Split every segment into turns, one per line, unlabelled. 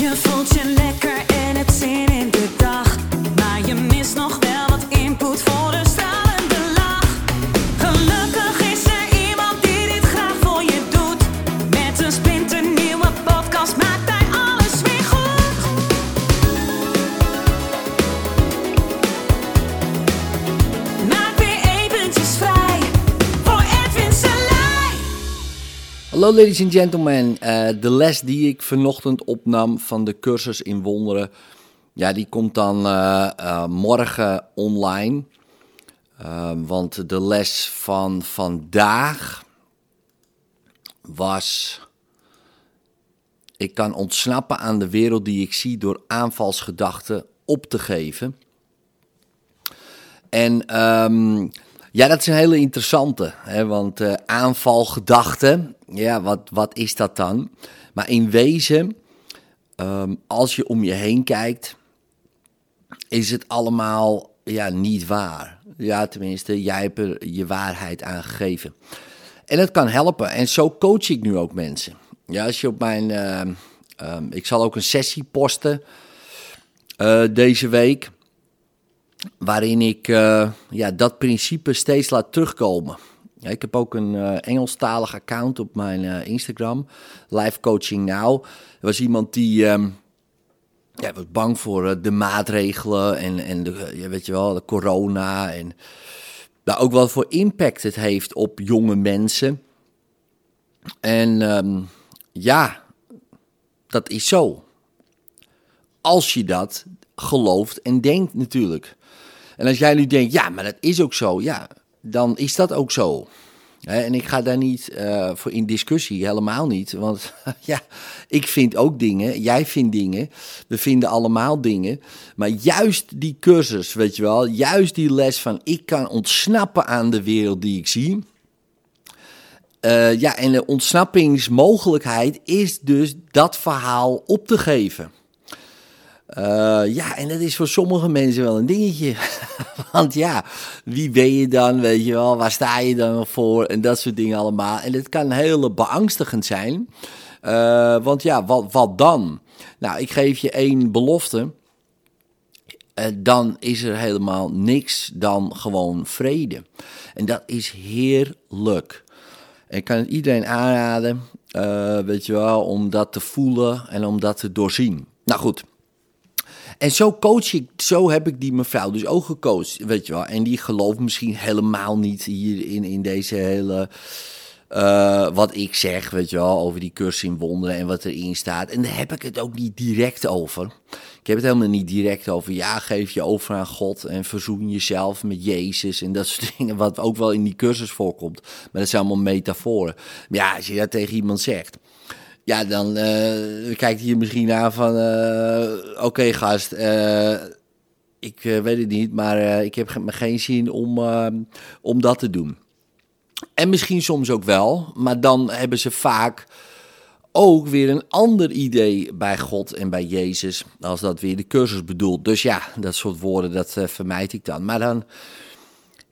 Je voelt
Hallo ladies and gentlemen, Eh, de les die ik vanochtend opnam van de cursus in wonderen, ja, die komt dan eh, eh, morgen online. Want de les van vandaag was, ik kan ontsnappen aan de wereld die ik zie door aanvalsgedachten op te geven. En ehm, ja, dat is een hele interessante. Hè, want eh, aanvalgedachten, ja, wat, wat is dat dan? Maar in wezen, ehm, als je om je heen kijkt, is het allemaal ja, niet waar. Ja, tenminste, jij hebt er je waarheid aan gegeven. En dat kan helpen. En zo coach ik nu ook mensen. Ja, als je op mijn. ehm, ehm, ik zal ook een sessie posten eh, deze week waarin ik eh, ja, dat principe steeds laat terugkomen. Ik heb ook een eh, Engelstalig account op mijn eh, Instagram, Live Coaching Now. Er was iemand die ehm, ja, was bang voor de maatregelen en, en de, weet je wel, de corona. En nou, ook wat voor impact het heeft op jonge mensen. En ehm, ja, dat is zo. Als je dat gelooft en denkt natuurlijk. En als jij nu denkt, ja, maar dat is ook zo, ja, dan is dat ook zo. En ik ga daar niet eh, voor in discussie, helemaal niet. Want ja, ik vind ook dingen, jij vindt dingen, we vinden allemaal dingen. Maar juist die cursus, weet je wel, juist die les van ik kan ontsnappen aan de wereld die ik zie. Eh, ja, en de ontsnappingsmogelijkheid is dus dat verhaal op te geven. Eh, ja, en dat is voor sommige mensen wel een dingetje. Want ja, wie ben je dan, weet je wel, waar sta je dan voor en dat soort dingen allemaal. En het kan heel beangstigend zijn. Eh, want ja, wat, wat dan? Nou, ik geef je één belofte. Eh, dan is er helemaal niks dan gewoon vrede. En dat is heerlijk. Ik kan het iedereen aanraden, weet je wel, om dat te voelen en om dat te doorzien. Nou goed. En zo coach ik, zo heb ik die mevrouw dus ook gecoacht, weet je wel. En die gelooft misschien helemaal niet hier in, in deze hele, eh, wat ik zeg, weet je wel, over die cursus in wonderen en wat erin staat. En daar heb ik het ook niet direct over. Ik heb het helemaal niet direct over, ja, geef je over aan God en verzoen jezelf met Jezus en dat soort dingen, wat ook wel in die cursus voorkomt. Maar dat zijn allemaal metaforen. Ja, als je dat tegen iemand zegt, ja, dan eh, kijkt hij misschien aan van, eh, oké gast, eh, ik weet het niet, maar ik heb ge- geen zin om, eh, om dat te doen. En misschien soms ook wel, maar dan hebben ze vaak ook weer een ander idee bij God en bij Jezus, als dat weer de cursus bedoelt. Dus ja, dat soort woorden, dat vermijd ik dan. Maar dan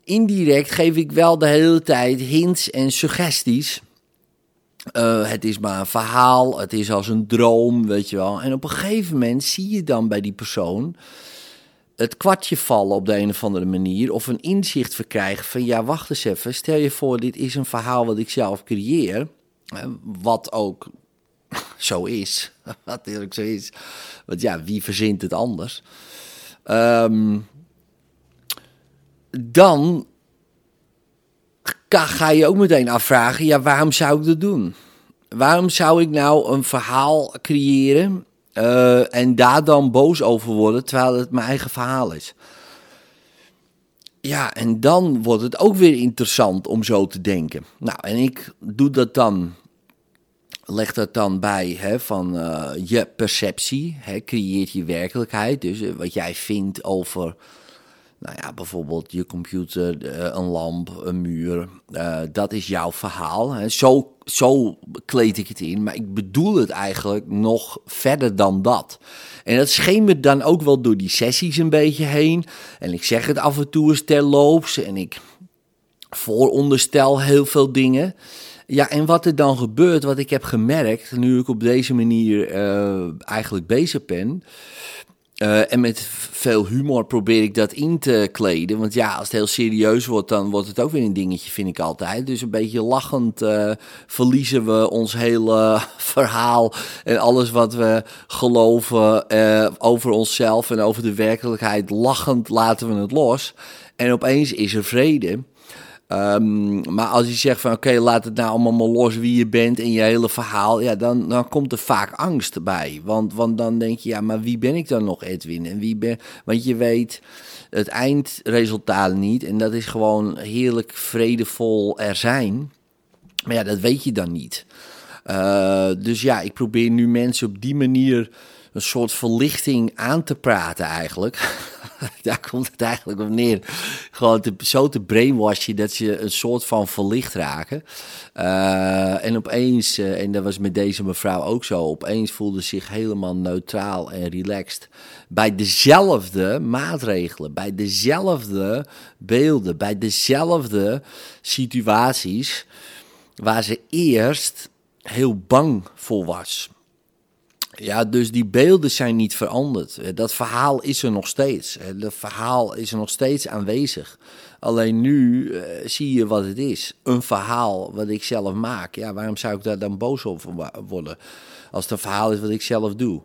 indirect geef ik wel de hele tijd hints en suggesties. Eh, het is maar een verhaal, het is als een droom, weet je wel. En op een gegeven moment zie je dan bij die persoon het kwartje vallen op de een of andere manier. Of een inzicht verkrijgen van, ja, wacht eens even. Stel je voor, dit is een verhaal wat ik zelf creëer. Wat ook zo is. Wat natuurlijk zo is. Want ja, wie verzint het anders? Ehm, dan ga je ook meteen afvragen, ja, waarom zou ik dat doen? Waarom zou ik nou een verhaal creëren eh, en daar dan boos over worden, terwijl het mijn eigen verhaal is? Ja, en dan wordt het ook weer interessant om zo te denken. Nou, en ik doe dat dan, leg dat dan bij hè, van eh, je perceptie, hè, creëert je werkelijkheid. Dus eh, wat jij vindt over nou ja, bijvoorbeeld je computer, eh, een lamp, een muur. eh, dat is jouw verhaal. Zo, zo kleed ik het in. Maar ik bedoel het eigenlijk nog verder dan dat. En dat schemert dan ook wel door die sessies een beetje heen. En ik zeg het af en toe eens terloops. En ik vooronderstel heel veel dingen. Ja, en wat er dan gebeurt, wat ik heb gemerkt, nu ik op deze manier uh, eigenlijk bezig ben. Uh, en met veel humor probeer ik dat in te kleden. Want ja, als het heel serieus wordt, dan wordt het ook weer een dingetje, vind ik altijd. Dus een beetje lachend uh, verliezen we ons hele verhaal. En alles wat we geloven over onszelf en over de werkelijkheid. Lachend laten we het los. En opeens is er vrede. Um, maar als je zegt van oké, laat het nou allemaal maar los wie je bent en je hele verhaal, ja, dan, dan komt er vaak angst bij. Want, want dan denk je, ja, maar wie ben ik dan nog, Edwin? En wie ben, want je weet het eindresultaat niet en dat is gewoon heerlijk vredevol er zijn. Maar ja, dat weet je dan niet. Uh, dus ja, ik probeer nu mensen op die manier een soort verlichting aan te praten eigenlijk. Daar komt het eigenlijk op neer. Gewoon zo te brainwashen dat ze een soort van verlicht raken. Uh, en opeens, uh, en dat was met deze mevrouw ook zo, opeens voelde zich helemaal neutraal en relaxed. Bij dezelfde maatregelen, bij dezelfde beelden, bij dezelfde situaties waar ze eerst heel bang voor was. Ja, dus die beelden zijn niet veranderd. Dat verhaal is er nog steeds. Dat verhaal is er nog steeds aanwezig. Alleen nu uh, zie je wat het is. Een verhaal wat ik zelf maak. Ja, waarom zou ik daar dan boos over worden? Als het een verhaal is wat ik zelf doe.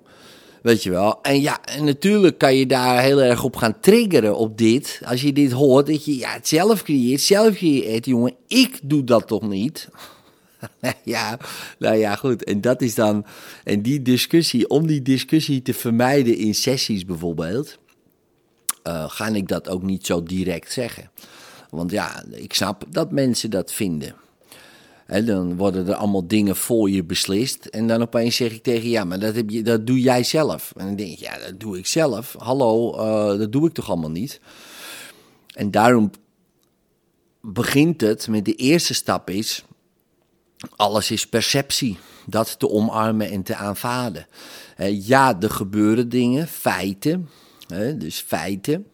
Weet je wel. En ja, en natuurlijk kan je daar heel erg op gaan triggeren op dit. Als je dit hoort, dat je ja, het zelf creëert, zelf creëert. Jongen, ik doe dat toch niet? ja, nou ja, goed. En dat is dan. En die discussie, om die discussie te vermijden in sessies bijvoorbeeld. Uh, ga ik dat ook niet zo direct zeggen. Want ja, ik snap dat mensen dat vinden. En dan worden er allemaal dingen voor je beslist. En dan opeens zeg ik tegen ja, maar dat, heb je, dat doe jij zelf. En dan denk ik, ja, dat doe ik zelf. Hallo, uh, dat doe ik toch allemaal niet? En daarom begint het met de eerste stap is alles is perceptie. Dat te omarmen en te aanvaarden. ja, er gebeuren dingen, feiten. dus feiten.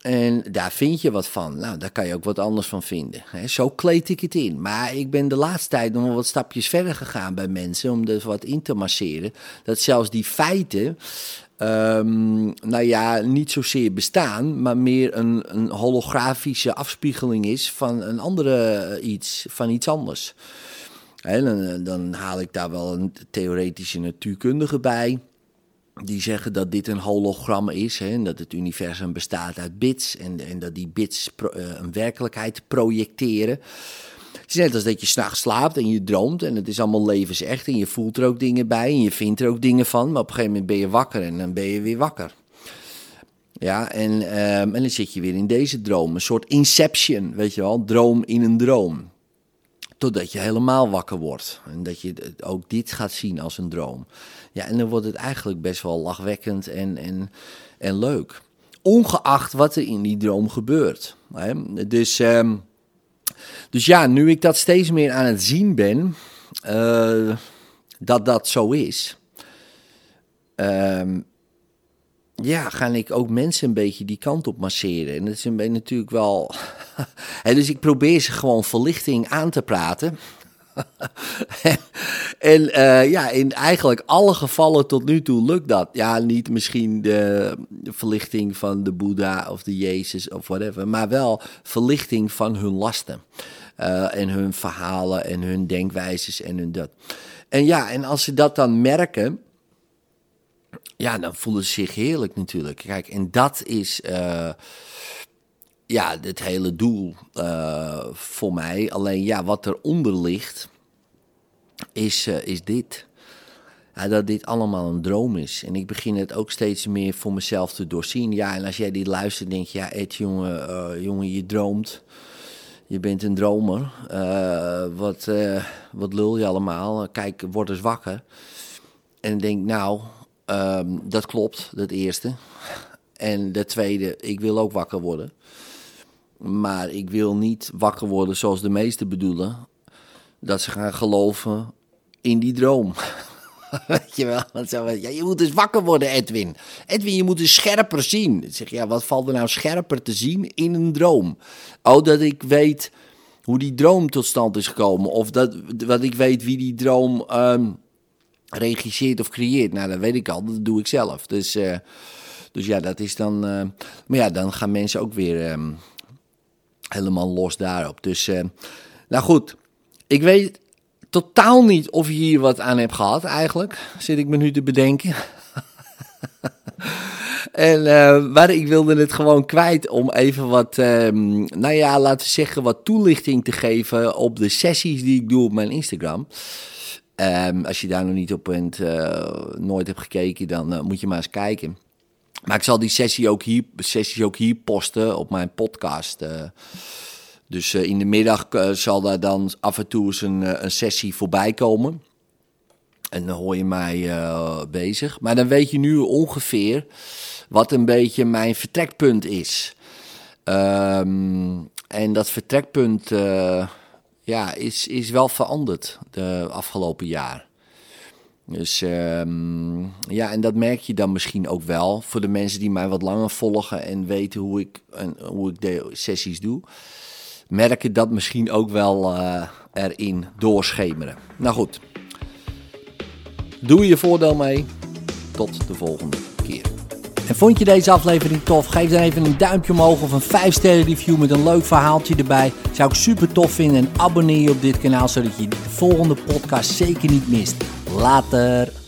En daar vind je wat van. Nou, daar kan je ook wat anders van vinden. zo kleed ik het in. Maar ik ben de laatste tijd nog wat stapjes verder gegaan bij mensen om er wat in te masseren. Dat zelfs die feiten, um, nou ja, niet zozeer bestaan, maar meer een, een holografische afspiegeling is van een andere eh, iets, van iets anders. Dan, eh, dan haal ik daar wel een theoretische natuurkundige bij. Die zeggen dat dit een hologram is hè, en dat het universum bestaat uit bits en, en dat die bits uh, een werkelijkheid projecteren. Het is net als dat je s'nachts slaapt en je droomt en het is allemaal levensecht en je voelt er ook dingen bij en je vindt er ook dingen van, maar op een gegeven moment ben je wakker en dan ben je weer wakker. Ja, en, um, en dan zit je weer in deze droom, een soort inception, weet je wel, droom in een droom. Totdat je helemaal wakker wordt en dat je ook dit gaat zien als een droom. Ja, en dan wordt het eigenlijk best wel lachwekkend en, en, en leuk. Ongeacht wat er in die droom gebeurt. Hè? Dus... Um, dus ja, nu ik dat steeds meer aan het zien ben, uh, dat dat zo is, uh, ja, ga ik ook mensen een beetje die kant op masseren. En dat is een beetje natuurlijk wel. dus ik probeer ze gewoon verlichting aan te praten. en uh, ja, in eigenlijk alle gevallen tot nu toe lukt dat. Ja, niet misschien de, verlichting van de Boeddha of de Jezus of whatever, maar wel verlichting van hun lasten. Uh, en hun verhalen en hun denkwijzes en hun dat. En ja, en als ze dat dan merken, ja, dan voelen ze zich heerlijk natuurlijk. Kijk, en dat is. Uh, ja, het hele doel uh, voor mij. Alleen ja, wat eronder ligt, is, uh, is dit. Dat dit allemaal een droom is. En ik begin het ook steeds meer voor mezelf te doorzien. Ja, en als jij dit luistert, denk je, ja, Ed, jongen, uh, jongen, je droomt. Je bent een dromer. wat, wat lul je allemaal? Kijk, word eens wakker. En denk, nou, um, dat klopt, dat eerste. En de tweede, ik wil ook wakker worden. Maar ik wil niet wakker worden zoals de meesten bedoelen. Dat ze gaan geloven in die droom. Weet je wel? Ja, je moet eens wakker worden, Edwin. Edwin, je moet eens scherper zien. Zeg, ja, wat valt er nou scherper te zien in een droom? Oh, dat ik weet hoe die droom tot stand is gekomen. Of dat, wat ik weet wie die droom ehm, regisseert of creëert. Nou, dat weet ik al, dat doe ik zelf. Dus, eh, dus ja, dat is dan. eh, maar ja, dan gaan mensen ook weer ehm, helemaal los daarop. Dus, eh, nou goed, ik weet totaal niet of je hier wat aan hebt gehad, eigenlijk. Zit ik me nu te bedenken. En, eh, maar ik wilde het gewoon kwijt om even wat, ehm, nou ja, laten zeggen, wat toelichting te geven op de sessies die ik doe op mijn Instagram. Ehm, als je daar nog niet op bent, eh, nooit hebt gekeken, dan moet je maar eens kijken. Maar ik zal die sessie ook hier, sessies ook hier posten op mijn podcast. eh. dus eh, in de middag eh, zal daar dan af en toe eens een, een sessie voorbij komen. En dan hoor je mij bezig. Maar dan weet je nu ongeveer wat een beetje mijn vertrekpunt is. Ehm, en dat vertrekpunt ja, is, is wel veranderd de afgelopen jaar. Dus ehm, ja, en dat merk je dan misschien ook wel voor de mensen die mij wat langer volgen en weten hoe ik, en, hoe ik de sessies doe. Merken dat misschien ook wel eh, erin doorschemeren. Nou goed, doe je voordeel mee. Tot de volgende keer. En vond je deze aflevering tof? Geef dan even een duimpje omhoog of een 5 sterren review met een leuk verhaaltje erbij. Zou ik super tof vinden en abonneer je op dit kanaal zodat je de volgende podcast zeker niet mist. Later!